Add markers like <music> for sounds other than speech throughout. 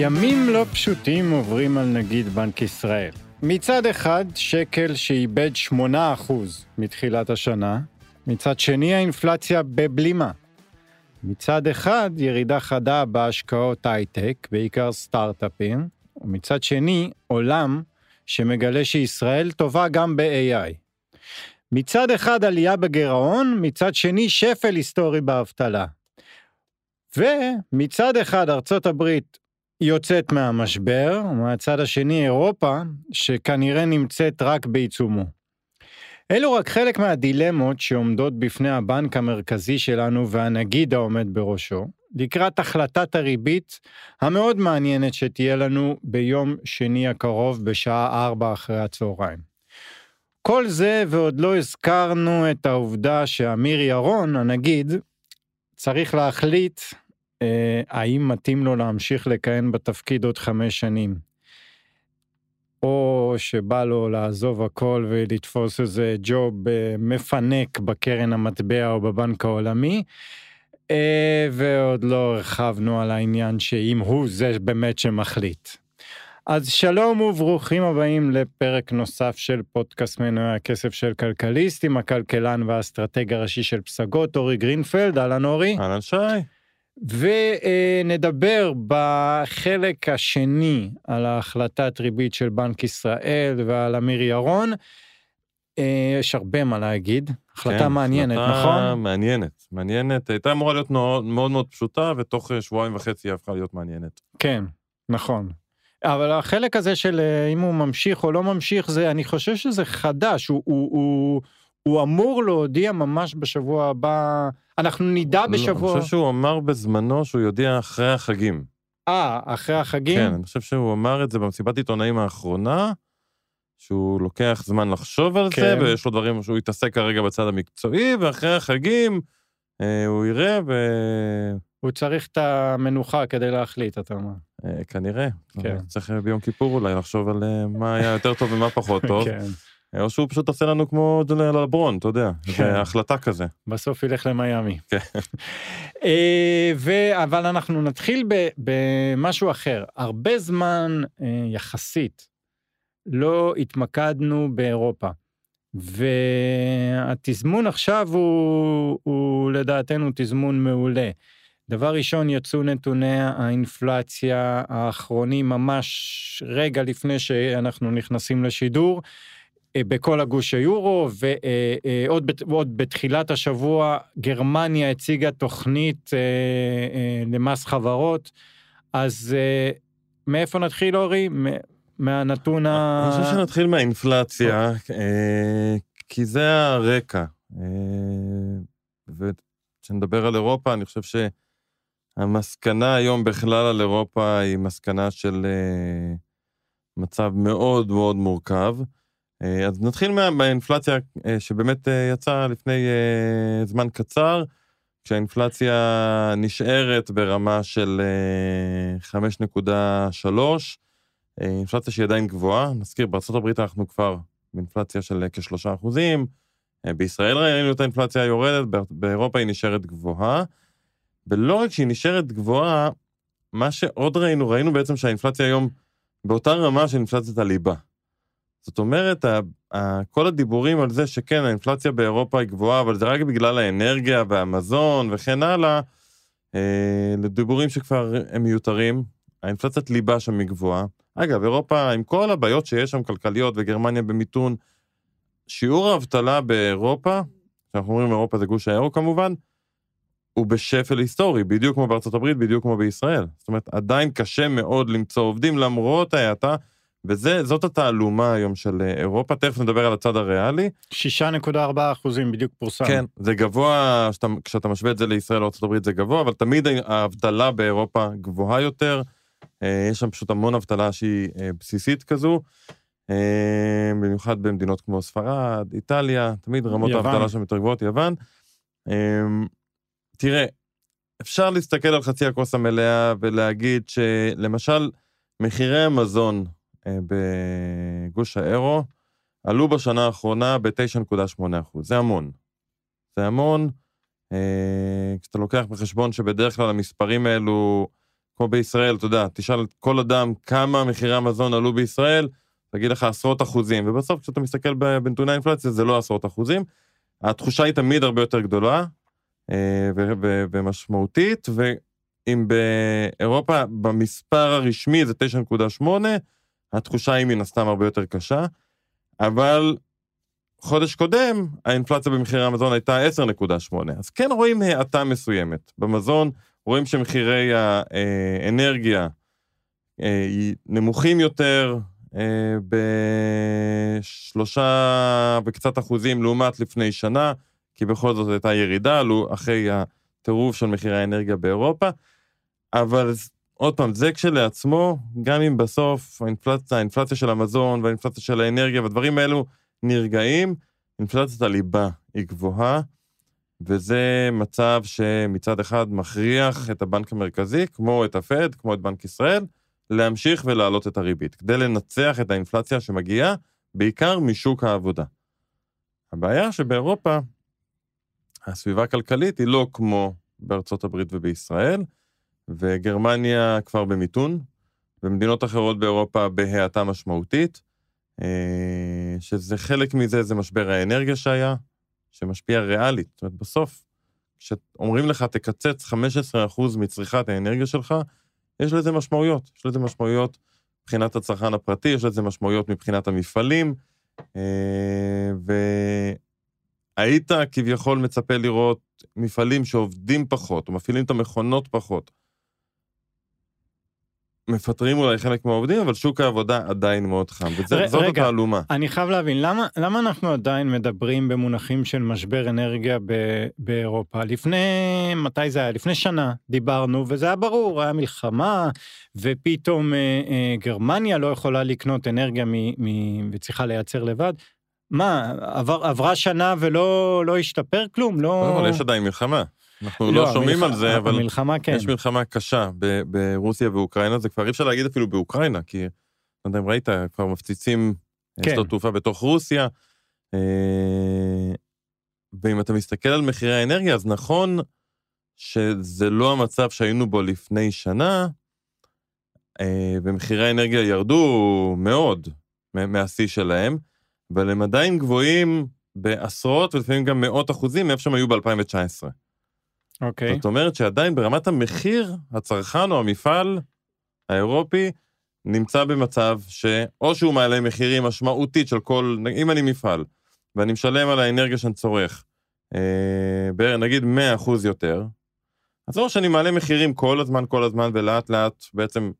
ימים לא פשוטים עוברים על נגיד בנק ישראל. מצד אחד, שקל שאיבד 8% מתחילת השנה, מצד שני, האינפלציה בבלימה. מצד אחד, ירידה חדה בהשקעות הייטק, בעיקר סטארט-אפים, ומצד שני, עולם שמגלה שישראל טובה גם ב-AI. מצד אחד עלייה בגירעון, מצד שני שפל היסטורי באבטלה. ומצד אחד ארצות הברית יוצאת מהמשבר, ומהצד השני אירופה, שכנראה נמצאת רק בעיצומו. אלו רק חלק מהדילמות שעומדות בפני הבנק המרכזי שלנו והנגיד העומד בראשו, לקראת החלטת הריבית המאוד מעניינת שתהיה לנו ביום שני הקרוב בשעה ארבע אחרי הצהריים. כל זה ועוד לא הזכרנו את העובדה שאמיר ירון, הנגיד, צריך להחליט אה, האם מתאים לו להמשיך לכהן בתפקיד עוד חמש שנים. או שבא לו לעזוב הכל ולתפוס איזה ג'וב אה, מפנק בקרן המטבע או בבנק העולמי. אה, ועוד לא הרחבנו על העניין שאם הוא זה באמת שמחליט. אז שלום וברוכים הבאים לפרק נוסף של פודקאסט מנועי הכסף של כלכליסט עם הכלכלן והאסטרטג הראשי של פסגות אורי גרינפלד, אהלן אורי. אהלן שי. ונדבר בחלק השני על ההחלטת ריבית של בנק ישראל ועל אמיר ירון. אה, יש הרבה מה להגיד, החלטה כן, מעניינת, החלטה נכון? מעניינת, מעניינת. הייתה אמורה להיות מאוד מאוד, פשוטה, ותוך אה, שבועיים וחצי היא הפכה להיות מעניינת. כן, נכון. אבל החלק הזה של אה, אם הוא ממשיך או לא ממשיך, זה, אני חושב שזה חדש, הוא, הוא, הוא, הוא אמור להודיע ממש בשבוע הבא, אנחנו נדע לא, בשבוע... אני חושב שהוא אמר בזמנו שהוא יודיע אחרי החגים. אה, אחרי החגים? כן, אני חושב שהוא אמר את זה במסיבת עיתונאים האחרונה, שהוא לוקח זמן לחשוב על כן. זה, ויש לו דברים שהוא יתעסק כרגע בצד המקצועי, ואחרי החגים אה, הוא יראה, ו... הוא צריך את המנוחה כדי להחליט, אתה אומר. אה, כנראה. כן. צריך ביום כיפור אולי לחשוב על אה, מה היה יותר טוב ומה פחות <laughs> טוב. כן. או שהוא פשוט עושה לנו כמו לברון, אתה יודע, כן. זה החלטה כזה. בסוף ילך למיאמי. כן. אה, אבל אנחנו נתחיל במשהו אחר. הרבה זמן אה, יחסית לא התמקדנו באירופה. והתזמון עכשיו הוא, הוא לדעתנו תזמון מעולה. דבר ראשון, יצאו נתוני האינפלציה האחרונים ממש רגע לפני שאנחנו נכנסים לשידור. אה, בכל הגוש היורו, ועוד עוד בתחילת השבוע גרמניה הציגה תוכנית אה, אה, למס חברות. אז אה, מאיפה נתחיל, אורי? מהנתון ה... אני חושב שנתחיל מהאינפלציה, אה, כי זה הרקע. אה, וכשנדבר על אירופה, אני חושב שהמסקנה היום בכלל על אירופה היא מסקנה של אה, מצב מאוד מאוד מורכב. אה, אז נתחיל מה- מהאינפלציה אה, שבאמת אה, יצאה לפני זמן קצר, כשהאינפלציה נשארת ברמה של אה, 5.3, אה, אינפלציה שהיא עדיין גבוהה, נזכיר, בארה"ב אנחנו כבר באינפלציה של אה, כשלושה אחוזים, בישראל ראינו את האינפלציה יורדת, בא- באירופה היא נשארת גבוהה, ולא רק שהיא נשארת גבוהה, מה שעוד ראינו, ראינו בעצם שהאינפלציה היום באותה רמה של אינפלציית הליבה. זאת אומרת, כל הדיבורים על זה שכן, האינפלציה באירופה היא גבוהה, אבל זה רק בגלל האנרגיה והמזון וכן הלאה, אה, לדיבורים שכבר הם מיותרים. האינפלציית ליבה שם היא גבוהה. אגב, אירופה, עם כל הבעיות שיש שם, כלכליות, וגרמניה במיתון, שיעור האבטלה באירופה, כשאנחנו אומרים אירופה זה גוש האירו כמובן, הוא בשפל היסטורי, בדיוק כמו בארצות הברית, בדיוק כמו בישראל. זאת אומרת, עדיין קשה מאוד למצוא עובדים למרות ההאטה, וזאת התעלומה היום של אה, אירופה. תכף נדבר על הצד הריאלי. 6.4 אחוזים בדיוק פורסם. כן, זה גבוה, שאתה, כשאתה משווה את זה לישראל או ארה"ב זה גבוה, אבל תמיד האבטלה באירופה גבוהה יותר. אה, יש שם פשוט המון אבטלה שהיא אה, בסיסית כזו, במיוחד במדינות כמו ספרד, איטליה, תמיד רמות יוון. האבטלה שם יותר גבוהות, יוון. אה, תראה, אפשר להסתכל על חצי הכוס המלאה ולהגיד שלמשל, מחירי המזון בגוש האירו עלו בשנה האחרונה ב-9.8%. זה המון. זה המון. אה, כשאתה לוקח בחשבון שבדרך כלל המספרים האלו, כמו בישראל, אתה יודע, תשאל את כל אדם כמה מחירי המזון עלו בישראל, תגיד לך עשרות אחוזים, ובסוף כשאתה מסתכל בנתוני האינפלציה זה לא עשרות אחוזים. התחושה היא תמיד הרבה יותר גדולה אה, ומשמעותית, ואם באירופה במספר הרשמי זה 9.8, התחושה היא מן הסתם הרבה יותר קשה, אבל חודש קודם האינפלציה במחירי המזון הייתה 10.8, אז כן רואים האטה מסוימת. במזון רואים שמחירי האנרגיה אה, נמוכים יותר, אה, בשלושה וקצת אחוזים לעומת לפני שנה, כי בכל זאת הייתה ירידה, אחרי הטירוף של מחירי האנרגיה באירופה, אבל עוד פעם, זה כשלעצמו, גם אם בסוף האינפלציה, האינפלציה של המזון והאינפלציה של האנרגיה והדברים האלו נרגעים, אינפלציית הליבה היא גבוהה, וזה מצב שמצד אחד מכריח את הבנק המרכזי, כמו את הפד, כמו את בנק ישראל, להמשיך ולהעלות את הריבית, כדי לנצח את האינפלציה שמגיעה בעיקר משוק העבודה. הבעיה שבאירופה, הסביבה הכלכלית היא לא כמו בארצות הברית ובישראל, וגרמניה כבר במיתון, ומדינות אחרות באירופה בהאטה משמעותית, אה, שזה חלק מזה זה משבר האנרגיה שהיה, שמשפיע ריאלית. זאת אומרת, בסוף, כשאומרים לך תקצץ 15% מצריכת האנרגיה שלך, יש לזה משמעויות. יש לזה משמעויות מבחינת הצרכן הפרטי, יש לזה משמעויות מבחינת המפעלים, אה, והיית כביכול מצפה לראות מפעלים שעובדים פחות, או מפעילים את המכונות פחות, מפטרים אולי חלק מהעובדים, אבל שוק העבודה עדיין מאוד חם, וזאת התעלומה. אני חייב להבין, למה, למה אנחנו עדיין מדברים במונחים של משבר אנרגיה ב, באירופה? לפני, מתי זה היה? לפני שנה דיברנו, וזה היה ברור, היה מלחמה, ופתאום אה, אה, גרמניה לא יכולה לקנות אנרגיה מ, מ, וצריכה לייצר לבד. מה, עבר, עברה שנה ולא לא השתפר כלום? לא... אבל יש עדיין מלחמה. אנחנו לא, לא שומעים. על זה, אבל המלחמה, כן. יש מלחמה קשה ב- ברוסיה ואוקראינה, זה כבר אי אפשר להגיד אפילו באוקראינה, כי, לא יודע אם ראית, כבר מפציצים כן. שדות תעופה בתוך רוסיה. אה, ואם אתה מסתכל על מחירי האנרגיה, אז נכון שזה לא המצב שהיינו בו לפני שנה, אה, ומחירי האנרגיה ירדו מאוד מהשיא שלהם, אבל הם עדיין גבוהים בעשרות ולפעמים גם מאות אחוזים מאיפה שהם היו ב-2019. אוקיי. זאת אומרת שעדיין ברמת המחיר, הצרכן או המפעל האירופי נמצא במצב שאו שהוא מעלה מחירים משמעותית של כל, אם אני מפעל, ואני משלם על האנרגיה שאני צורך, אה, נגיד 100% יותר, אז או שאני מעלה מחירים כל הזמן, כל הזמן, ולאט לאט בעצם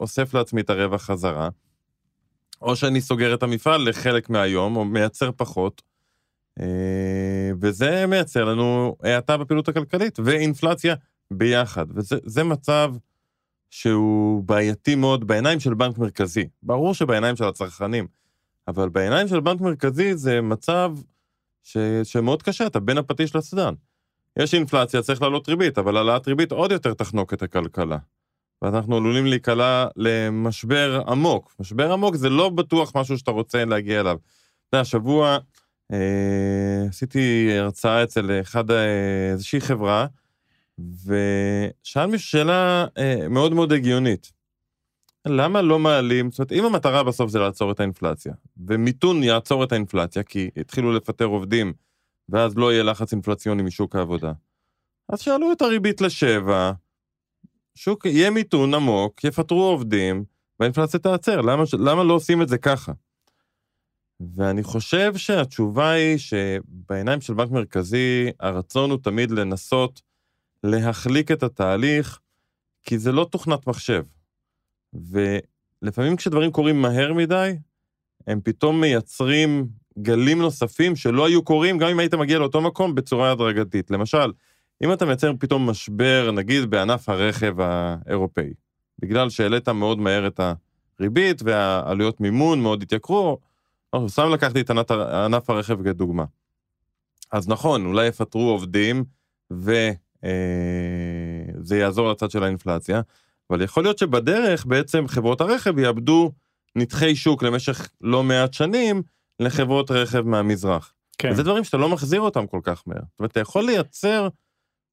אוסף לעצמי את הרווח חזרה, או שאני סוגר את המפעל לחלק מהיום, או מייצר פחות, וזה מייצר לנו האטה בפעילות הכלכלית ואינפלציה ביחד, וזה מצב שהוא בעייתי מאוד בעיניים של בנק מרכזי. ברור שבעיניים של הצרכנים, אבל בעיניים של בנק מרכזי זה מצב ש... שמאוד קשה, אתה בין הפטיש לסדן. יש אינפלציה, צריך לעלות ריבית, אבל העלאת ריבית עוד יותר תחנוק את הכלכלה. ואז אנחנו עלולים להיקלע למשבר עמוק. משבר עמוק זה לא בטוח משהו שאתה רוצה להגיע אליו. אתה יודע, השבוע אה, עשיתי הרצאה אצל אחד, אה, איזושהי חברה, ושאל מישהו שאלה אה, מאוד מאוד הגיונית. למה לא מעלים, זאת אומרת, אם המטרה בסוף זה לעצור את האינפלציה, ומיתון יעצור את האינפלציה, כי התחילו לפטר עובדים, ואז לא יהיה לחץ אינפלציוני משוק העבודה, אז שאלו את הריבית לשבע, שוק, יהיה מיתון עמוק, יפטרו עובדים, והאינפלציה תעצר, למה, למה לא עושים את זה ככה? ואני חושב שהתשובה היא שבעיניים של בנק מרכזי, הרצון הוא תמיד לנסות להחליק את התהליך, כי זה לא תוכנת מחשב. ולפעמים כשדברים קורים מהר מדי, הם פתאום מייצרים גלים נוספים שלא היו קורים גם אם היית מגיע לאותו מקום בצורה הדרגתית. למשל, אם אתה מייצר פתאום משבר, נגיד בענף הרכב האירופאי, בגלל שהעלית מאוד מהר את הריבית והעלויות מימון מאוד התייקרו, סתם לקחתי את ענף הרכב כדוגמה. אז נכון, אולי יפטרו עובדים ו... אה, יעזור לצד של האינפלציה, אבל יכול להיות שבדרך בעצם חברות הרכב יאבדו נתחי שוק למשך לא מעט שנים לחברות רכב מהמזרח. כן. וזה דברים שאתה לא מחזיר אותם כל כך מהר. זאת אומרת, אתה יכול לייצר,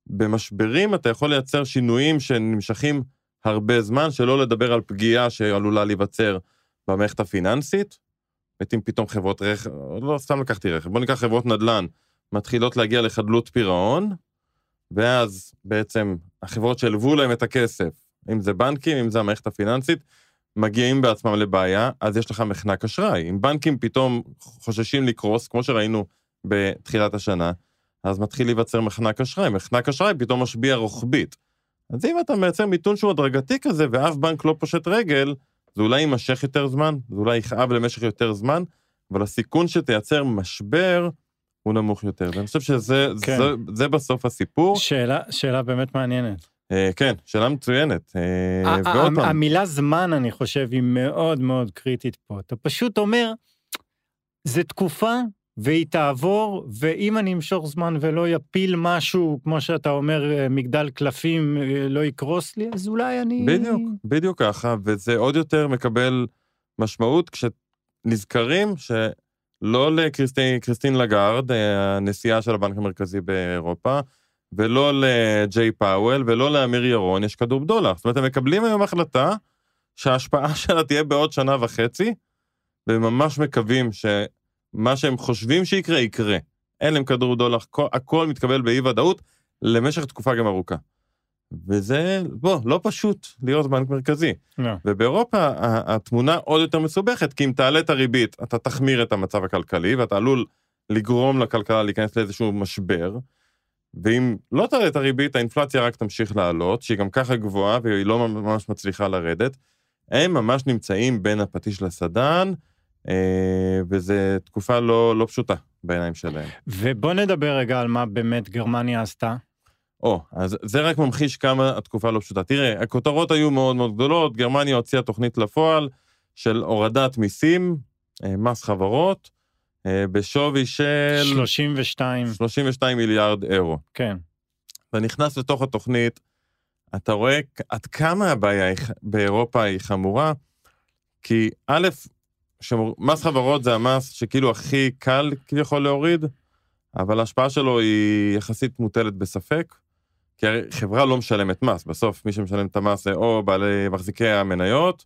במשברים אתה יכול לייצר שינויים שנמשכים הרבה זמן, שלא לדבר על פגיעה שעלולה להיווצר במערכת הפיננסית. אם פתאום חברות רכב, לא סתם לקחתי רכב, בוא ניקח חברות נדל"ן, מתחילות להגיע לחדלות פירעון, ואז בעצם החברות שהלוו להם את הכסף, אם זה בנקים, אם זה המערכת הפיננסית, מגיעים בעצמם לבעיה, אז יש לך מחנק אשראי. אם בנקים פתאום חוששים לקרוס, כמו שראינו בתחילת השנה, אז מתחיל להיווצר מחנק אשראי. מחנק אשראי פתאום משביע רוחבית. אז אם אתה מייצר מיתון שהוא הדרגתי כזה, ואף בנק לא פושט רגל, זה אולי יימשך יותר זמן, זה אולי יכאב למשך יותר זמן, אבל הסיכון שתייצר משבר הוא נמוך יותר. ואני חושב שזה כן. זה, זה בסוף הסיפור. שאלה, שאלה באמת מעניינת. אה, כן, שאלה מצוינת. אה, ועוד פעם, המילה זמן, אני חושב, היא מאוד מאוד קריטית פה. אתה פשוט אומר, זה תקופה והיא תעבור, ואם אני אמשוך זמן ולא יפיל משהו, כמו שאתה אומר, אה, מגדל קלפים, אה, לא יקרוס לי, אז אולי אני... בדיוק, בדיוק ככה, וזה עוד יותר מקבל משמעות כשנזכרים שלא לקריסטין קריסטין לגארד, אה, הנשיאה של הבנק המרכזי באירופה, ולא לג'יי פאוול, ולא לאמיר ירון, יש כדור בדולר. זאת אומרת, הם מקבלים היום החלטה שההשפעה שלה תהיה בעוד שנה וחצי, והם ממש מקווים שמה שהם חושבים שיקרה, יקרה. אין להם כדור בדולר, הכל, הכל מתקבל באי-ודאות למשך תקופה גם ארוכה. וזה, בוא, לא פשוט להיות בנק מרכזי. לא. ובאירופה התמונה עוד יותר מסובכת, כי אם תעלה את הריבית, אתה תחמיר את המצב הכלכלי, ואתה עלול לגרום לכלכלה להיכנס לאיזשהו משבר, ואם לא תעלה את הריבית, האינפלציה רק תמשיך לעלות, שהיא גם ככה גבוהה והיא לא ממש מצליחה לרדת. הם ממש נמצאים בין הפטיש לסדן, וזו תקופה לא, לא פשוטה בעיניים שלהם. ובוא נדבר רגע על מה באמת גרמניה עשתה. או, אז זה רק ממחיש כמה התקופה לא פשוטה. תראה, הכותרות היו מאוד מאוד גדולות, גרמניה הוציאה תוכנית לפועל של הורדת מיסים, אה, מס חברות, אה, בשווי של 32, 32 מיליארד אירו. כן. אתה נכנס לתוך התוכנית, אתה רואה עד כמה הבעיה באירופה היא חמורה, כי א', שמור, מס חברות זה המס שכאילו הכי קל כביכול להוריד, אבל ההשפעה שלו היא יחסית מוטלת בספק, כי הרי חברה לא משלמת מס, בסוף מי שמשלם את המס זה או בעלי מחזיקי המניות,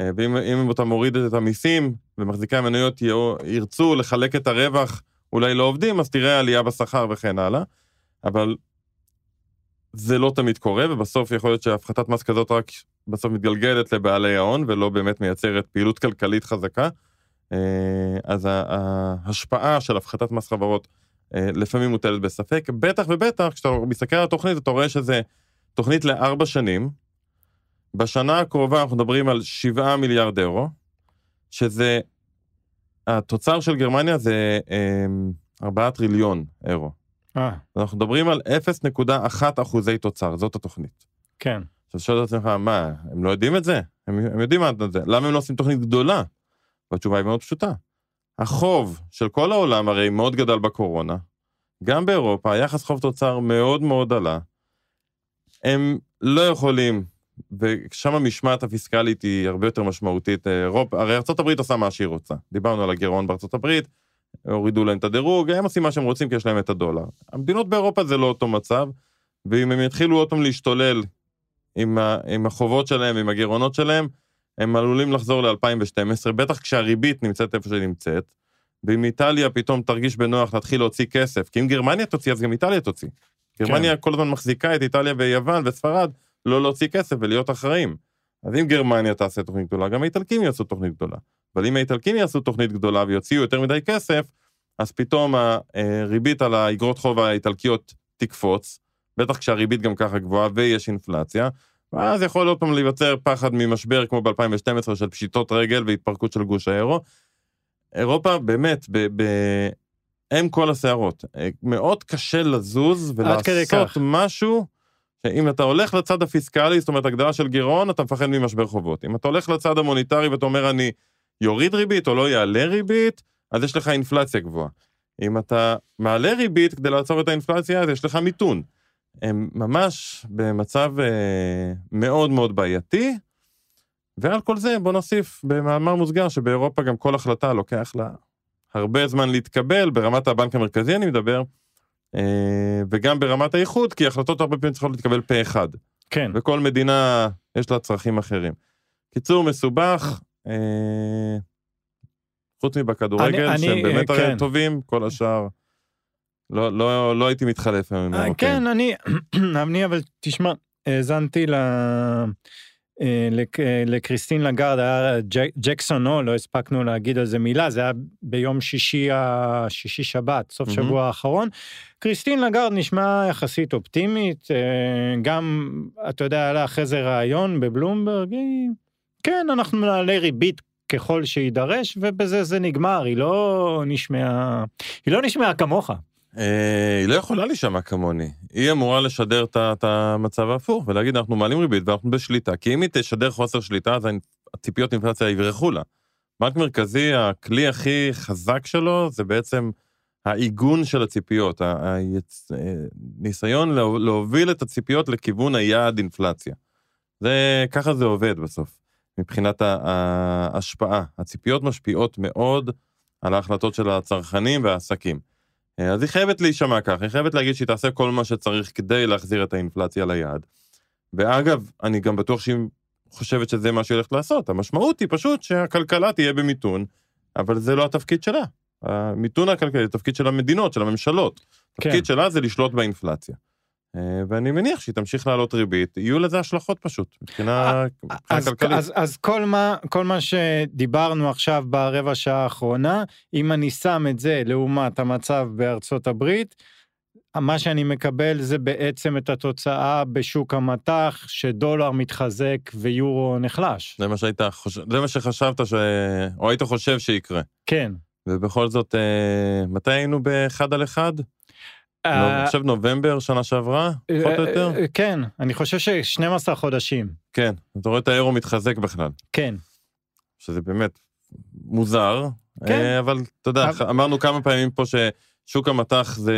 אה, ואם אם אתה מוריד את המיסים ומחזיקי המניות ירצו לחלק את הרווח אולי לעובדים, אז תראה עלייה בשכר וכן הלאה, אבל זה לא תמיד קורה, ובסוף יכול להיות שהפחתת מס כזאת רק בסוף מתגלגלת לבעלי ההון, ולא באמת מייצרת פעילות כלכלית חזקה. אה, אז ההשפעה של הפחתת מס חברות אה, לפעמים מוטלת בספק, בטח ובטח כשאתה מסתכל על התוכנית, אתה רואה שזה תוכנית לארבע שנים. בשנה הקרובה אנחנו מדברים על 7 מיליארד אירו, שזה, התוצר של גרמניה זה אה, 4 טריליון אירו. אה, אנחנו מדברים על 0.1 אחוזי תוצר, זאת התוכנית. כן. עכשיו שואל את עצמך, מה, הם לא יודעים את זה? הם, הם יודעים מה זה, למה הם לא עושים תוכנית גדולה? והתשובה היא מאוד פשוטה. החוב של כל העולם הרי מאוד גדל בקורונה, גם באירופה היחס חוב תוצר מאוד מאוד עלה. הם לא יכולים, ושם המשמעת הפיסקלית היא הרבה יותר משמעותית. אירופה, הרי ארה"ב עושה מה שהיא רוצה. דיברנו על הגירעון הברית, הורידו להם את הדירוג, הם עושים מה שהם רוצים כי יש להם את הדולר. המדינות באירופה זה לא אותו מצב, ואם הם יתחילו עוד פעם להשתולל עם, ה, עם החובות שלהם, עם הגירעונות שלהם, הם עלולים לחזור ל-2012, בטח כשהריבית נמצאת איפה שהיא נמצאת, ואם איטליה פתאום תרגיש בנוח להתחיל להוציא כסף, כי אם גרמניה תוציא, אז גם איטליה תוציא. גרמניה כל הזמן מחזיקה את איטליה ויוון וספרד לא להוציא כסף ולהיות אחראים. אז אם גרמניה תעשה תוכנית גדולה, גם האיטלקים יעשו תוכנית גדולה. אבל אם האיטלקים יעשו תוכנית גדולה ויוציאו יותר מדי כסף, אז פתאום הריבית על האגרות חוב האיטלקיות תקפוץ, בטח כשהריבית גם ככה גבוהה ויש אינפלציה, ואז יכול עוד פעם להיווצר פחד ממשבר כמו ב-2012 של פשיטות רגל והתפרקות של גוש האירו. אירופה באמת, ב- ב- הם כל הסערות. אה, מאוד קשה לזוז ולעשות. משהו, שאם אתה הולך לצד הפיסקלי, זאת אומרת הגדרה של גירעון, אתה מפחד ממשבר חובות. אם אתה הולך לצד המוניטרי ואתה אומר אני יוריד ריבית או לא יעלה ריבית, אז יש לך אינפלציה גבוהה. אם אתה מעלה ריבית כדי לעצור את האינפלציה, אז יש לך מיתון. הם ממש במצב אה, מאוד מאוד בעייתי, ועל כל זה בוא נוסיף במאמר מוסגר שבאירופה גם כל החלטה לוקח לה הרבה זמן להתקבל, ברמת הבנק המרכזי אני מדבר, אה, וגם ברמת האיחוד, כי החלטות הרבה פעמים צריכות להתקבל פה אחד. כן. וכל מדינה יש לה צרכים אחרים. קיצור, מסובך, אה, חוץ מבכדורגל, אני- שהם אני, באמת אה, כן. טובים, כל השאר. לא, לא, לא הייתי מתחלף היום עם אה, האירופאים. כן, אני, <clears throat> אני אבל תשמע, האזנתי ל... אה, אה, לקריסטין לגרד, היה ג'ק- ג'קסון או, לא הספקנו להגיד על זה מילה, זה היה ביום שישי, שישי שבת, סוף מהמם. שבוע האחרון. קריסטין לגרד נשמע יחסית אופטימית, אה, גם, אתה יודע, היה לה אחרי זה ראיון בבלומברג, היא, כן, אנחנו נעלה ריבית ככל שיידרש, ובזה זה נגמר, היא לא נשמעה, היא לא נשמעה כמוך. אה, היא לא יכולה להישמע כמוני. היא אמורה לשדר את המצב ההפוך ולהגיד אנחנו מעלים ריבית ואנחנו בשליטה. כי אם היא תשדר חוסר שליטה אז הציפיות אינפלציה יברחו לה. בנק מרכזי, הכלי הכי חזק שלו זה בעצם העיגון של הציפיות, ה- היצ- אה, להוביל את הציפיות לכיוון היעד אינפלציה. זה, ככה זה עובד בסוף, מבחינת ההשפעה. הציפיות משפיעות מאוד על ההחלטות של הצרכנים והעסקים. אה, אז היא חייבת להישמע ככה, היא חייבת להגיד שהיא תעשה כל מה שצריך כדי להחזיר את האינפלציה ליעד. ואגב, אני גם בטוח שהיא חושבת שזה מה שהיא הולכת לעשות. המשמעות היא פשוט שהכלכלה תהיה במיתון, אבל זה לא התפקיד שלה. המיתון הכלכלי זה התפקיד של המדינות, של הממשלות. כן. התפקיד שלה זה לשלוט באינפלציה. אה, ואני מניח שהיא תמשיך להעלות ריבית, יהיו לזה השלכות פשוט, מבחינה אז, כלכלית. אז, אז כל, מה, כל מה שדיברנו עכשיו ברבע שעה האחרונה, אם אני שם את זה לעומת המצב בארצות הברית, מה שאני מקבל זה בעצם את התוצאה בשוק המטח, שדולר מתחזק ויורו נחלש. זה מה שהיית חושב, זה מה שחשבת ש... או היית חושב שיקרה. כן. ובכל זאת, אה, מתי היינו באחד על אחד? אני חושב נובמבר שנה שעברה, פחות או יותר? אה, כן, אני חושב ש-12 חודשים. כן, אתה רואה את האירו מתחזק בכלל, כן. שזה באמת מוזר, כן. אה, אבל אתה יודע, אמרנו כמה פעמים פה ששוק המטח זה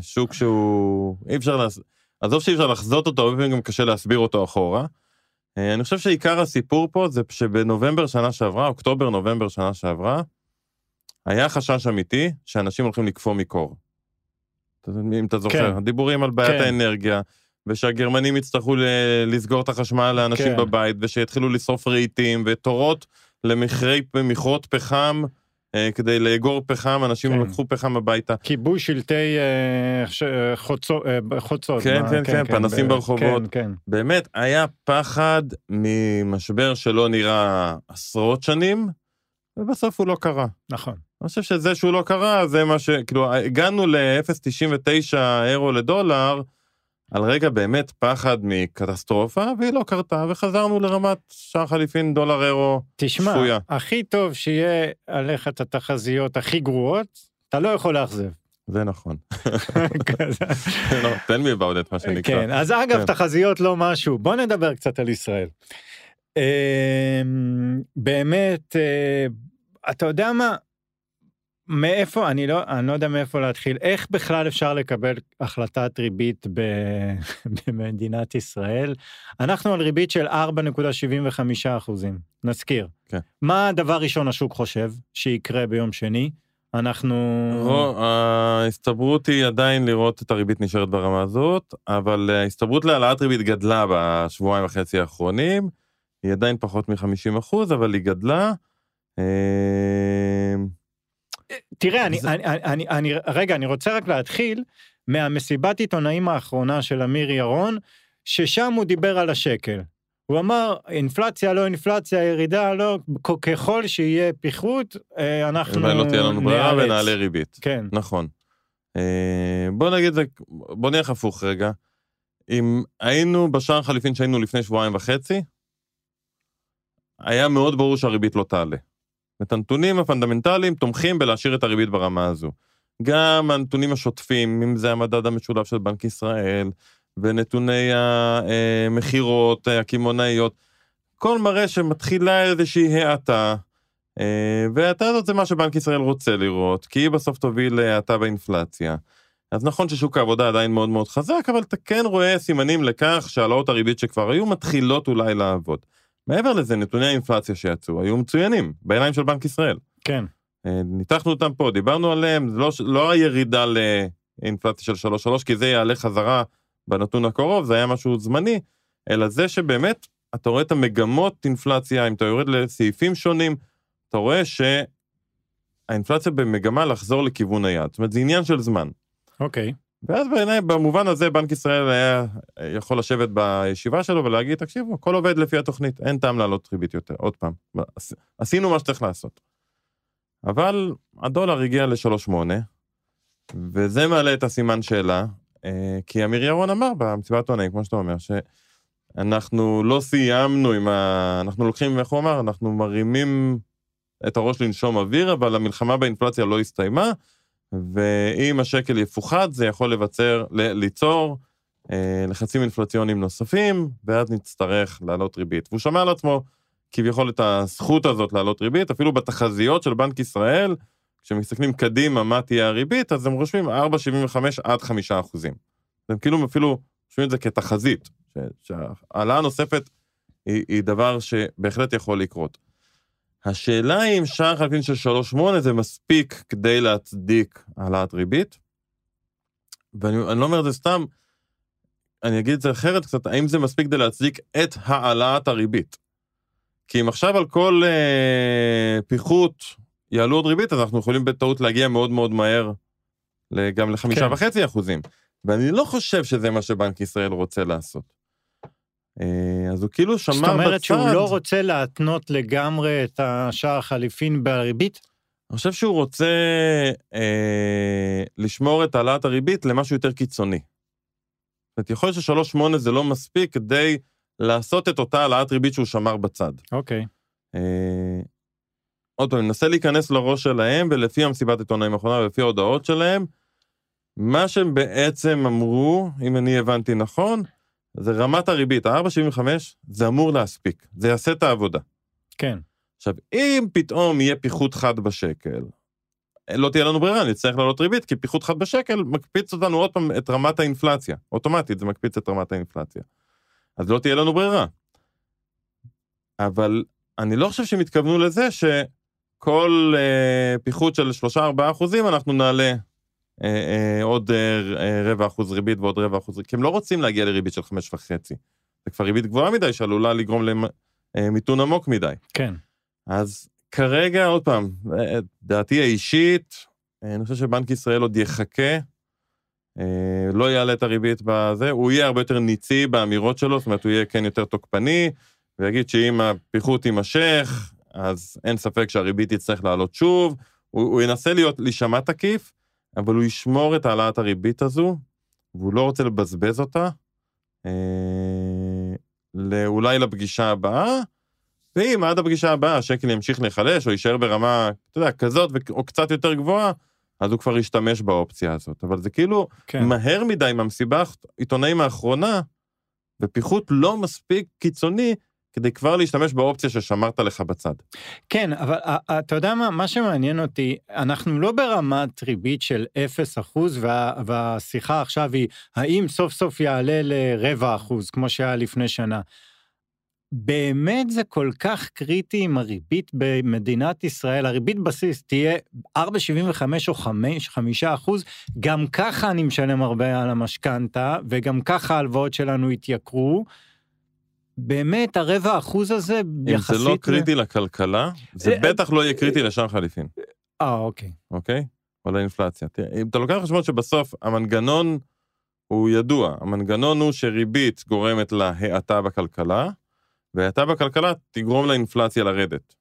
שוק שהוא, אי אפשר, לעש- עזוב שאי אפשר לחזות אותו, הרבה פעמים גם קשה להסביר אותו אחורה. אה, אני חושב שעיקר הסיפור פה זה שבנובמבר שנה שעברה, אוקטובר, נובמבר שנה שעברה, היה חשש אמיתי שאנשים הולכים לקפוא מקור. אם אתה זוכר, כן. הדיבורים על בעיית כן. האנרגיה, ושהגרמנים יצטרכו ל- לסגור את החשמל לאנשים כן. בבית, ושיתחילו לשרוף רהיטים, ותורות למכרי מכרות פחם, אה, כדי לאגור פחם, אנשים כן. לקחו פחם הביתה. כיבוי שלטי אה, ש- אה, חוצו- חוצות. כן, מה- כן, כן, פנסים ב- ברחובות. כן, כן. באמת, היה פחד ממשבר שלא נראה עשרות שנים, ובסוף הוא לא קרה. נכון. אני חושב שזה שהוא לא קרה, זה מה ש... כאילו, הגענו ל-0.99 אירו לדולר, על רגע באמת פחד מקטסטרופה, והיא לא קרתה, וחזרנו לרמת שער חליפין דולר אירו תשמע, שפויה. הכי טוב שיהיה עליך את התחזיות הכי גרועות, אתה לא יכול לאכזב. זה נכון. <laughs> לא, תן לי בעודד, מה שנקרא. כן, אז אגב, כן. תחזיות לא משהו. בוא נדבר קצת על ישראל. אמ, באמת, אה, אתה יודע מה? מאיפה, אני לא, אני לא יודע מאיפה להתחיל. איך בכלל אפשר לקבל החלטת ריבית ב, <laughs> במדינת ישראל? אנחנו על ריבית של 4.75 אחוזים, נזכיר. כן. מה הדבר ראשון השוק חושב שיקרה ביום שני? אנחנו... רו- ההסתברות היא עדיין לראות את הריבית נשארת ברמה הזאת, אבל ההסתברות להעלאת ריבית גדלה בשבועיים וחצי האחרונים, היא עדיין פחות מ-50 אחוז, אבל היא גדלה. אה, תראה, אני, זה- אני, אני, אני, רגע, אני רוצה רק להתחיל מהמסיבת עיתונאים האחרונה של אמיר ירון, ששם הוא דיבר על השקל. הוא אמר, אינפלציה, לא אינפלציה, ירידה, לא, ככל שיהיה פיחות, אה, אנחנו ולא תהיה לנו ברירה. ונעלה ריבית. כן, נכון. אה, בוא נגיד, בוא נלך הפוך רגע. אם היינו בשער חליפין שהיינו לפני שבועיים וחצי, היה מאוד ברור שהריבית לא תעלה. הנתונים הפונדמנטליים תומכים בלהשאיר את הריבית ברמה הזו. גם הנתונים השוטפים, אם זה המדד המשולב של בנק ישראל, ונתוני המכירות הקמעונאיות, כל מראה שמתחילה איזושהי האטה, אה, וההאטה הזאת זה מה שבנק ישראל רוצה לראות, כי היא בסוף תוביל להאטה באינפלציה. אז נכון ששוק העבודה עדיין מאוד מאוד חזק, אבל אתה כן רואה סימנים לכך שהעלאות הריבית שכבר היו מתחילות אולי לעבוד. מעבר לזה, נתוני האינפלציה שיצאו היו מצוינים, בעיניים של בנק ישראל. כן. אה, ניתחנו אותם פה, דיברנו עליהם, לא, לא הירידה לאינפלציה של 3.3, כי זה יעלה חזרה בנתון הקרוב, זה היה משהו זמני, אלא זה שבאמת, אתה רואה את המגמות אינפלציה, אם אתה יורד לסעיפים שונים, אתה רואה שהאינפלציה במגמה לחזור לכיוון היעד. זאת אומרת, זה עניין של זמן. אוקיי. ואז בעיניי, במובן הזה, בנק ישראל היה יכול לשבת בישיבה שלו ולהגיד, תקשיבו, הכל עובד לפי התוכנית, אין טעם להעלות ריבית יותר. עוד פעם, עשינו מה שצריך לעשות. אבל הדולר הגיע ל-3.8, וזה מעלה את הסימן שאלה, אה, כי אמיר ירון אמר במסיבת עונאים, כמו שאתה אומר, שאנחנו לא סיימנו עם ה... אנחנו לוקחים, איך הוא אמר? אנחנו מרימים את הראש לנשום אוויר, אבל המלחמה באינפלציה לא הסתיימה, ואם השקל יפוחד, זה יכול לבצר, ליצור אה, לחצים אינפלציוניים נוספים, ואז נצטרך להעלות ריבית. והוא שמע על עצמו כביכול את הזכות הזאת להעלות ריבית, אפילו בתחזיות של בנק ישראל, כשמסתכלים קדימה מה תהיה הריבית, אז הם רושמים 4.75 עד 5 אחוזים. הם כאילו אפילו רושמים את זה כתחזית, שהעלאה נוספת היא, היא דבר שבהחלט יכול לקרות. השאלה היא אם שער חלפין של 3.8 זה מספיק כדי להצדיק העלאת ריבית, ואני לא אומר את זה סתם, אני אגיד את זה אחרת קצת, האם זה מספיק כדי להצדיק את העלאת הריבית? כי אם עכשיו על כל אה, פיחות יעלו עוד ריבית, אז אנחנו יכולים בטעות להגיע מאוד מאוד מהר גם לחמישה כן. וחצי אחוזים. ואני לא חושב שזה מה שבנק ישראל רוצה לעשות. אה, אז הוא כאילו שמר בצד... זאת אומרת שהוא לא רוצה להתנות לגמרי את השער החליפין בריבית? אני חושב שהוא רוצה אה, לשמור את העלאת הריבית למשהו יותר קיצוני. זאת אומרת, יכול להיות ששלוש שמונה זה לא מספיק כדי לעשות את אותה העלאת ריבית שהוא שמר בצד. אוקיי. אה, עוד פעם, אני מנסה להיכנס לראש שלהם, ולפי המסיבת עיתונאים האחרונה ולפי ההודעות שלהם, מה שהם בעצם אמרו, אם אני הבנתי נכון, זה רמת הריבית, ה-4.75 זה אמור להספיק, זה יעשה את העבודה. כן. עכשיו, אם פתאום יהיה פיחות חד בשקל, לא תהיה לנו ברירה, נצטרך לעלות ריבית, כי פיחות חד בשקל מקפיץ אותנו עוד פעם את רמת האינפלציה. אוטומטית זה מקפיץ את רמת האינפלציה. אז לא תהיה לנו ברירה. אבל אני לא חושב שהם התכוונו לזה שכל אה, פיחות של 3-4 אחוזים אנחנו נעלה אה, אה, עוד אה, אה, רבע אחוז ריבית ועוד רבע אחוז ריבית, כי הם לא רוצים להגיע לריבית של חמש וחצי. זה כבר ריבית גבוהה מדי שעלולה לגרום למיתון עמוק מדי. כן. אז כרגע, עוד פעם, אה, דעתי האישית, אה, אני חושב שבנק ישראל עוד יחכה, לא יעלה את הריבית בזה, הוא יהיה הרבה יותר ניצי באמירות שלו, זאת אומרת, הוא יהיה כן יותר תוקפני, ויגיד שאם הפיחות יימשך, אז אין ספק שהריבית יצטרך לעלות שוב, הוא, הוא ינסה להיות, להישמע תקיף, אבל הוא ישמור את העלאת הריבית הזו, והוא לא רוצה לבזבז אותה, אה, אולי לפגישה הבאה, ואם עד הפגישה הבאה השקל ימשיך להיחלש, או יישאר ברמה, אתה יודע, כזאת או קצת יותר גבוהה, אז הוא כבר ישתמש באופציה הזאת. אבל זה כאילו כן. מהר מדי מהמסיבה העיתונאים האחרונה, ופיחות לא מספיק קיצוני כדי כבר להשתמש באופציה ששמרת לך בצד. כן, אבל אתה יודע מה, מה שמעניין אותי, אנחנו לא ברמת ריבית של 0% וה, והשיחה עכשיו היא, האם סוף סוף יעלה לרבע אחוז, כמו שהיה לפני שנה. באמת זה כל כך קריטי אם הריבית במדינת ישראל, הריבית בסיס תהיה 4.75 או 5, 5 אחוז, גם ככה אני משלם הרבה על המשכנתה, וגם ככה ההלוואות שלנו התייקרו. באמת הרבע אחוז הזה יחסית... אם זה לא קריטי ל... לכלכלה, זה אה, בטח לא יהיה אה, קריטי לשער חליפין. אה, אוקיי. אוקיי? או לאינפלציה. תראה, אם אתה לוקח בחשבון שבסוף המנגנון הוא ידוע, המנגנון הוא שריבית גורמת להאטה בכלכלה, והאטה בכלכלה תגרום לאינפלציה לרדת.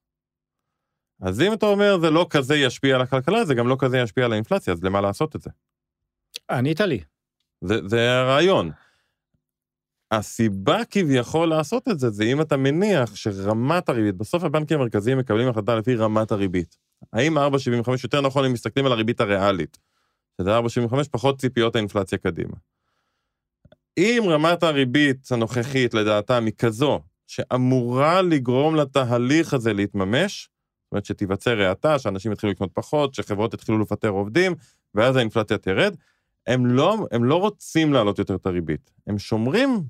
אז אם אתה אומר זה לא כזה ישפיע על הכלכלה, זה גם לא כזה ישפיע על האינפלציה, אז למה לעשות את זה? ענית לי. זה, זה הרעיון. הסיבה כביכול לעשות את זה, זה אם אתה מניח שרמת הריבית, בסוף הבנקים המרכזיים מקבלים החלטה לפי רמת הריבית. האם 4.75 יותר נכון אם מסתכלים על הריבית הריאלית, שזה 4.75 פחות ציפיות האינפלציה קדימה. אם רמת הריבית הנוכחית לדעתם היא כזו שאמורה לגרום לתהליך הזה להתממש, זאת אומרת שתיווצר האטה, שאנשים יתחילו לקנות פחות, שחברות יתחילו לפטר עובדים, ואז האינפלציה תרד, הם לא, הם לא רוצים להעלות יותר את הריבית. הם שומרים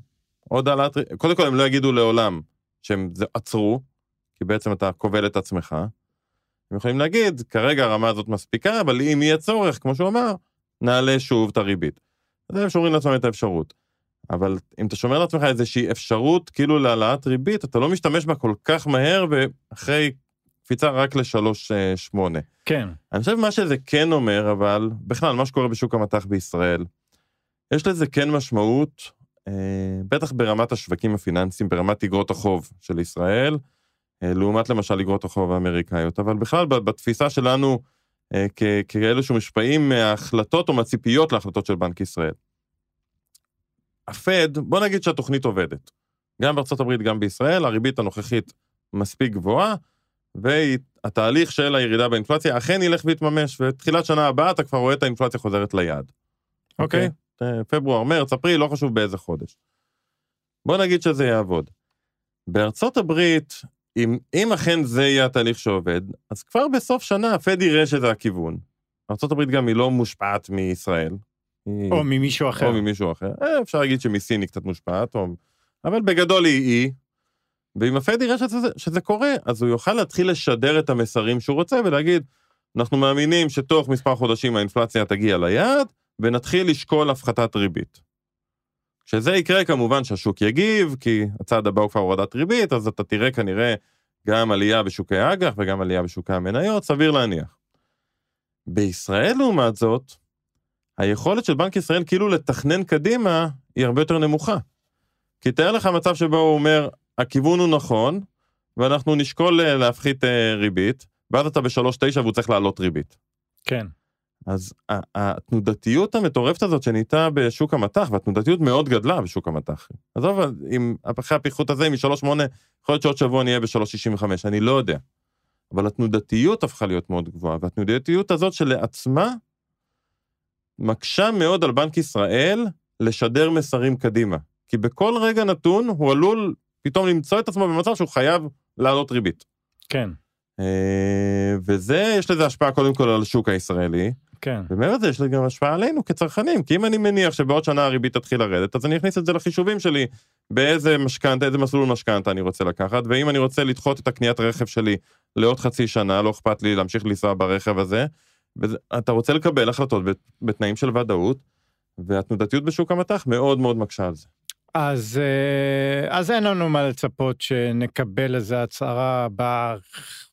עוד העלאת. קודם כל, הם לא יגידו לעולם שהם עצרו, כי בעצם אתה כובל את עצמך. הם יכולים להגיד, כרגע הרמה הזאת מספיקה, אבל אם יהיה צורך, כמו שהוא אמר, נעלה שוב את הריבית. אז הם שומרים לעצמם את האפשרות. אבל אם אתה שומר לעצמך איזושהי אפשרות כאילו להעלאת ריבית, אתה לא משתמש בה כל כך מהר, ואחרי קפיצה רק ל-3.8. כן. אני חושב מה שזה כן אומר, אבל בכלל, מה שקורה בשוק המטח בישראל, יש לזה כן משמעות, אה, בטח ברמת השווקים הפיננסיים, ברמת אגרות החוב של ישראל, אה, לעומת למשל אגרות החוב האמריקאיות, אבל בכלל בתפיסה שלנו, אה, כאלו שמושפעים מההחלטות או מהציפיות להחלטות של בנק ישראל. הפד, בוא נגיד שהתוכנית עובדת. גם בארצות הברית, גם בישראל, הריבית הנוכחית מספיק גבוהה, והתהליך של הירידה באינפלציה אכן ילך ויתממש, ותחילת שנה הבאה אתה כבר רואה את האינפלציה חוזרת ליעד. אוקיי. Okay. אה, פברואר, מרץ, אפריל, לא חשוב באיזה חודש. בוא נגיד שזה יעבוד. בארצות הברית, אם, אם אכן זה יהיה התהליך שעובד, אז כבר בסוף שנה הפד יראה שזה הכיוון. ארה"ב גם היא לא מושפעת מישראל. או ממישהו אחר. או ממישהו אחר. אה, אפשר להגיד שמסין היא קצת מושפעת, או... אבל בגדול היא היא. ואם הפד יראה שזה, שזה קורה, אז הוא יוכל להתחיל לשדר את המסרים שהוא רוצה ולהגיד, אנחנו מאמינים שתוך מספר חודשים האינפלציה תגיע ליעד, ונתחיל לשקול הפחתת ריבית. כשזה יקרה, כמובן שהשוק יגיב, כי הצעד הבא הוא כבר הורדת ריבית, אז אתה תראה כנראה גם עלייה בשוקי האג"ח וגם עלייה בשוקי המניות, סביר להניח. בישראל, לעומת זאת, היכולת של בנק ישראל כאילו לתכנן קדימה היא הרבה יותר נמוכה. כי תאר לך מצב שבו הוא אומר, הכיוון הוא נכון, ואנחנו נשקול אה, להפחית אה, ריבית, ואז אתה בשלוש תשע והוא צריך להעלות ריבית. כן. אז התנודתיות המטורפת הזאת שנהייתה בשוק המטח, והתנודתיות מאוד גדלה בשוק המטח. עזוב, אם אחרי הפיחות הזה מ-3.8, יכול להיות שעוד שבוע נהיה ב-3.65, אני לא יודע. אבל התנודתיות הפכה להיות מאוד גבוהה, והתנודתיות הזאת שלעצמה מקשה מאוד על בנק ישראל לשדר מסרים קדימה. כי בכל רגע נתון הוא עלול פתאום למצוא את עצמו במצב שהוא חייב להעלות ריבית. כן. אה, וזה, יש לזה השפעה קודם כל על השוק הישראלי. כן. ומעבר לזה יש לזה גם השפעה עלינו כצרכנים, כי אם אני מניח שבעוד שנה הריבית תתחיל לרדת, אז אני אכניס את זה לחישובים שלי, באיזה משכנתה, איזה מסלול משכנתה אני רוצה לקחת, ואם אני רוצה לדחות את הקניית רכב שלי לעוד חצי שנה, לא אכפת לי להמשיך לנסוע ברכב הזה, ואתה רוצה לקבל החלטות בתנאים של ודאות, והתנודתיות בשוק המטח מאוד מאוד מקשה על זה. אז, אה, אז אין לנו מה לצפות שנקבל איזו הצהרה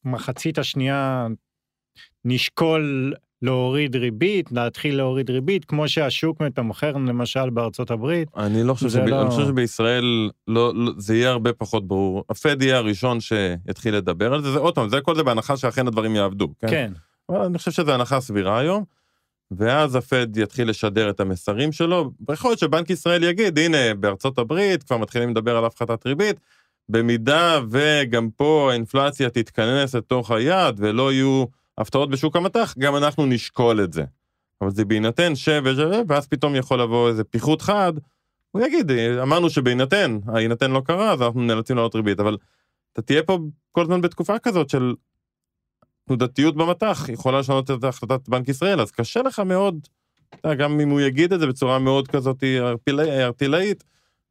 במחצית השנייה, נשקול להוריד ריבית, להתחיל להוריד ריבית, כמו שהשוק מתמחר למשל בארצות הברית. אני לא חושב, שב... לא... אני חושב שבישראל לא, לא, זה יהיה הרבה פחות ברור. הפד יהיה הראשון שיתחיל לדבר על זה, זה עוד פעם, זה כל זה בהנחה שאכן הדברים יעבדו. כן. כן. אבל אני חושב שזו הנחה סבירה היום. ואז הפד יתחיל לשדר את המסרים שלו, ויכול להיות שבנק ישראל יגיד, הנה, בארצות הברית כבר מתחילים לדבר על הפחתת ריבית, במידה וגם פה האינפלציה תתכנס לתוך היעד ולא יהיו הפתעות בשוק המטח, גם אנחנו נשקול את זה. אבל זה בהינתן ש... ואז פתאום יכול לבוא איזה פיחות חד, הוא יגיד, אמרנו שבהינתן, ההינתן לא קרה, אז אנחנו נאלצים לעלות ריבית, אבל אתה תהיה פה כל הזמן בתקופה כזאת של תנודתיות במטח יכולה לשנות את החלטת בנק ישראל, אז קשה לך מאוד, גם אם הוא יגיד את זה בצורה מאוד כזאת ארטילאית,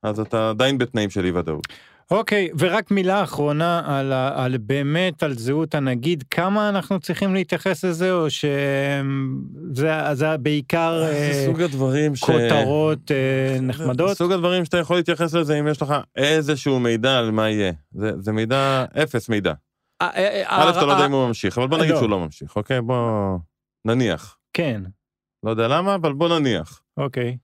אז אתה עדיין בתנאים של אי ודאות. אוקיי, ורק מילה אחרונה על, על באמת, על זהות הנגיד, כמה אנחנו צריכים להתייחס לזה, או שזה בעיקר זה אה, סוג הדברים כותרות ש... אה, נחמדות? סוג הדברים שאתה יכול להתייחס לזה אם יש לך איזשהו מידע על מה יהיה. זה, זה מידע, אפס מידע. אה, א', אתה לא יודע אם הוא ממשיך, אבל בוא נגיד לא. שהוא לא ממשיך, אוקיי? בוא נניח. כן. לא יודע למה, אבל בוא נניח. אוקיי.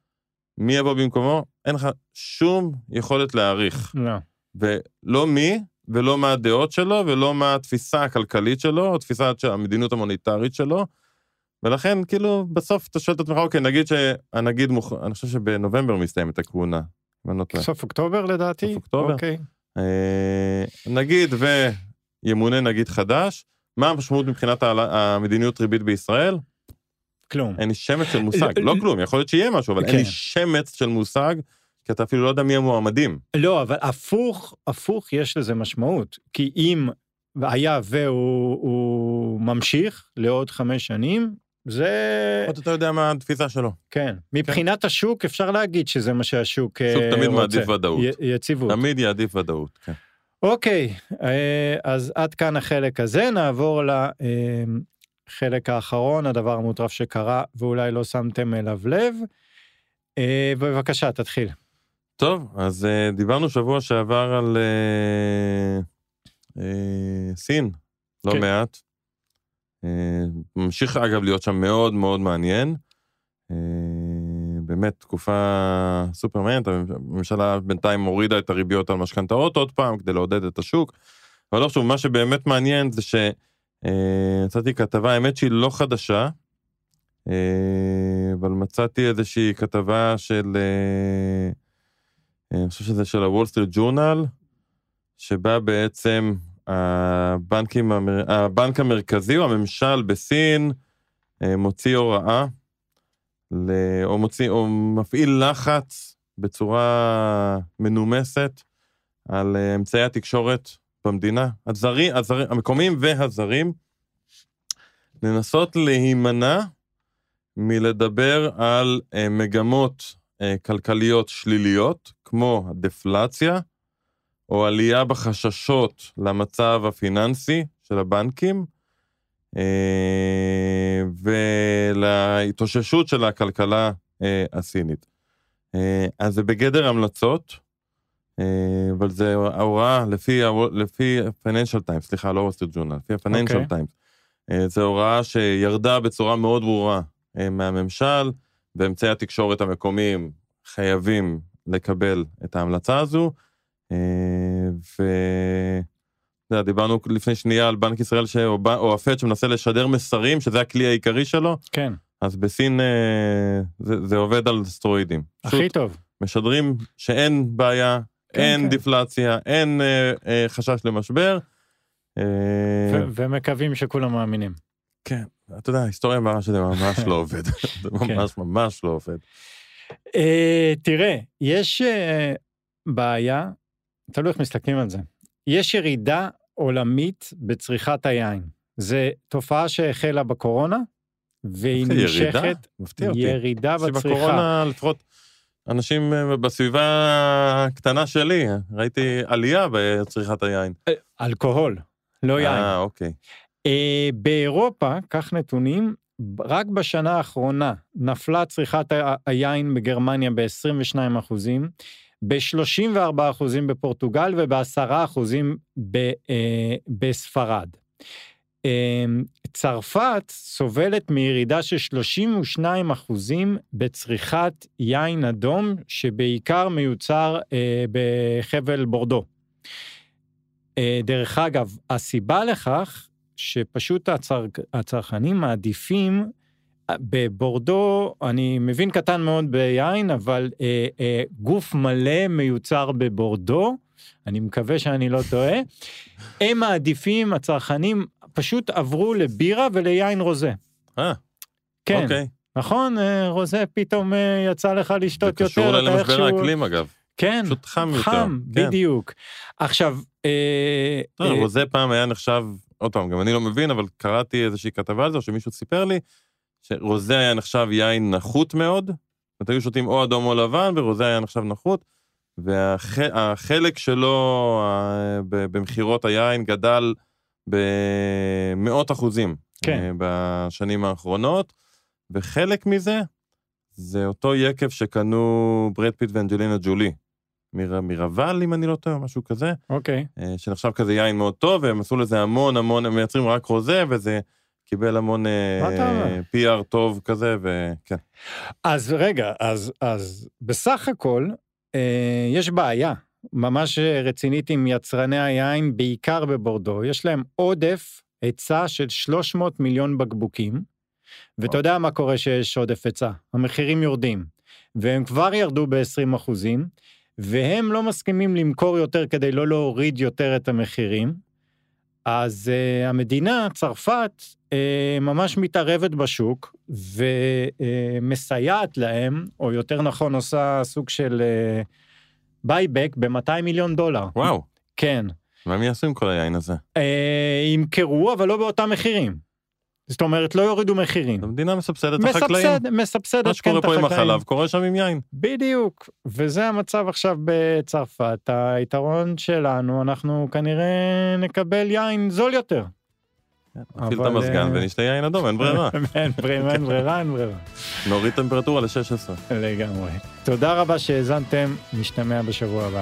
מי יבוא במקומו? אין לך שום יכולת להעריך. לא. ולא מי, ולא מה הדעות שלו, ולא מה התפיסה הכלכלית שלו, או תפיסת המדיניות המוניטרית שלו. ולכן, כאילו, בסוף אתה שואל את עצמך, אוקיי, נגיד שהנגיד מוכ... אני חושב שבנובמבר מסתיימת הכהונה. לא סוף אוקטובר לדעתי? סוף אוקטובר. אוקיי. אה, נגיד וימונה נגיד חדש, מה המשמעות מבחינת המדיניות ריבית בישראל? כלום. אין לי שמץ של מושג, לא כלום, יכול להיות שיהיה משהו, אבל אין לי כן. שמץ של מושג כי אתה אפילו לא יודע מי המועמדים. לא, אבל הפוך, הפוך יש לזה משמעות. כי אם היה והוא ממשיך לעוד חמש שנים, זה... לפחות אתה יודע מה התפיסה שלו. כן. מבחינת השוק, אפשר להגיד שזה מה שהשוק אה, שוק רוצה. תמיד מעדיף ודאות. י- יציבות. תמיד יעדיף ודאות, כן. אוקיי, אה, אז עד כאן החלק הזה, נעבור לחלק האחרון, הדבר המוטרף שקרה ואולי לא שמתם אליו לב. אה, בבקשה, תתחיל. טוב, אז אה, דיברנו שבוע שעבר על אה, אה, סין, לא כן. מעט. אה, ממשיך אגב להיות שם מאוד מאוד מעניין. אה, באמת תקופה סופר מעניינת, הממשלה בינתיים הורידה את הריביות על משכנתאות עוד פעם כדי לעודד את השוק. אבל לא חשוב, מה שבאמת מעניין זה שיצאתי כתבה, האמת שהיא לא חדשה, אה, אבל מצאתי איזושהי כתבה של, אה, אני חושב שזה של הוול סטריט ג'ורנל, שבה בעצם הבנקים, הבנק המרכזי או הממשל בסין אה, מוציא הוראה, או מוציא, או מפעיל לחץ בצורה מנומסת על אה, אמצעי התקשורת במדינה, הזרי, הזרי, המקומיים והזרים, לנסות להימנע מלדבר על אה, מגמות אה, כלכליות שליליות, כמו הדפלציה, או עלייה בחששות למצב הפיננסי של הבנקים, אה, ולהתאוששות של הכלכלה אה, הסינית. אה, אז זה בגדר המלצות, אה, אבל זה ההוראה לפי, לפי ה-Financial Times, סליחה, לא ווסטר ג'ורנל, לפי ה-Financial אוקיי. Times. אה, זו הוראה שירדה בצורה מאוד ברורה אה, מהממשל, ואמצעי התקשורת המקומיים חייבים לקבל את ההמלצה הזו. אה, ו... יודע, דיברנו לפני שנייה על בנק ישראל ש... או, ב... או הפד שמנסה לשדר מסרים, שזה הכלי העיקרי שלו, כן, אז בסין אה, זה, זה עובד על סטרואידים. הכי טוב. משדרים שאין בעיה, כן, אין כן. דיפלציה, אין אה, אה, חשש למשבר. אה, ו- ומקווים שכולם מאמינים. כן, אתה יודע, ההיסטוריה מראה שזה ממש לא <laughs> עובד. זה כן. ממש ממש לא עובד. אה, תראה, יש אה, בעיה, תלוי איך מסתכלים על זה. יש ירידה עולמית בצריכת היין. זו תופעה שהחלה בקורונה, והיא ירידה? נמשכת מפתיע אותי. ירידה בצריכה. בקורונה, לפחות אנשים אה, בסביבה הקטנה שלי, ראיתי עלייה בצריכת היין. אלכוהול, לא יין. אה, אוקיי. אה, באירופה, כך נתונים, רק בשנה האחרונה נפלה צריכת היין בגרמניה ב-22 אחוזים, ב-34 אחוזים בפורטוגל וב-10 אחוזים אה, בספרד. אה, צרפת סובלת מירידה של 32 אחוזים בצריכת יין אדום, שבעיקר מיוצר בחבל בורדו. דרך אגב, הסיבה לכך שפשוט הצר... הצרכנים מעדיפים, אה, בבורדו, אני מבין קטן מאוד ביין, אבל אה, אה, גוף מלא מיוצר בבורדו, אני מקווה שאני לא טועה, הם מעדיפים, הצרכנים פשוט עברו לבירה וליין רוזה. אה, כן, אוקיי. נכון? אה, רוזה פתאום אה, יצא לך זה לשתות יותר, קשור אתה למשבר האקלים אגב. כן, פשוט חם יותר. חם, כן. בדיוק. עכשיו, אה, טוב, אה, רוזה פעם היה נחשב, עוד פעם, גם אני לא מבין, אבל קראתי איזושהי כתבה על זה, או שמישהו סיפר לי, שרוזה היה נחשב יין נחות מאוד, זאת אומרת, היו שותים או אדום או לבן, ורוזה היה נחשב נחות, והחלק שלו אה, ב- במכירות היין גדל במאות אחוזים כן. אה, בשנים האחרונות, וחלק מזה זה אותו יקב שקנו ברד פיט ואנג'לינה ג'ולי. מירבאל, אם אני לא טועה, משהו כזה. אוקיי. אה, שנחשב כזה יין מאוד טוב, והם עשו לזה המון המון, הם מייצרים רק רוזה, וזה קיבל המון? אה, PR טוב כזה, וכן. אז רגע, אז, אז בסך הכל, אה, יש בעיה ממש רצינית עם יצרני היין, בעיקר בבורדו. יש להם עודף היצע של 300 מיליון בקבוקים, ואתה יודע מה קורה שיש עודף היצע, המחירים יורדים, והם כבר ירדו ב-20 אחוזים, והם לא מסכימים למכור יותר כדי לא להוריד יותר את המחירים. אז uh, המדינה, צרפת, uh, ממש מתערבת בשוק ומסייעת להם, או יותר נכון עושה סוג של buyback ב-200 מיליון דולר. וואו, כן. מה הם יעשו עם כל היין הזה? Uh, ימכרו, אבל לא באותם מחירים. זאת אומרת, לא יורידו מחירים. המדינה מסבסדת את החקלאים. מסבסד, מסבסדת, מה כן, שקורה פה עם החקלאים. החלב, קורה שם עם יין. בדיוק, וזה המצב עכשיו בצרפת. היתרון שלנו, אנחנו כנראה נקבל יין זול יותר. נפעיל את המזגן אה, ונשתה יין אדום, אין ברירה. <laughs> אין ברירה, אין ברירה, אין ברירה. נוריד טמפרטורה ל-16. לגמרי. תודה רבה שהאזנתם, נשתמע בשבוע הבא.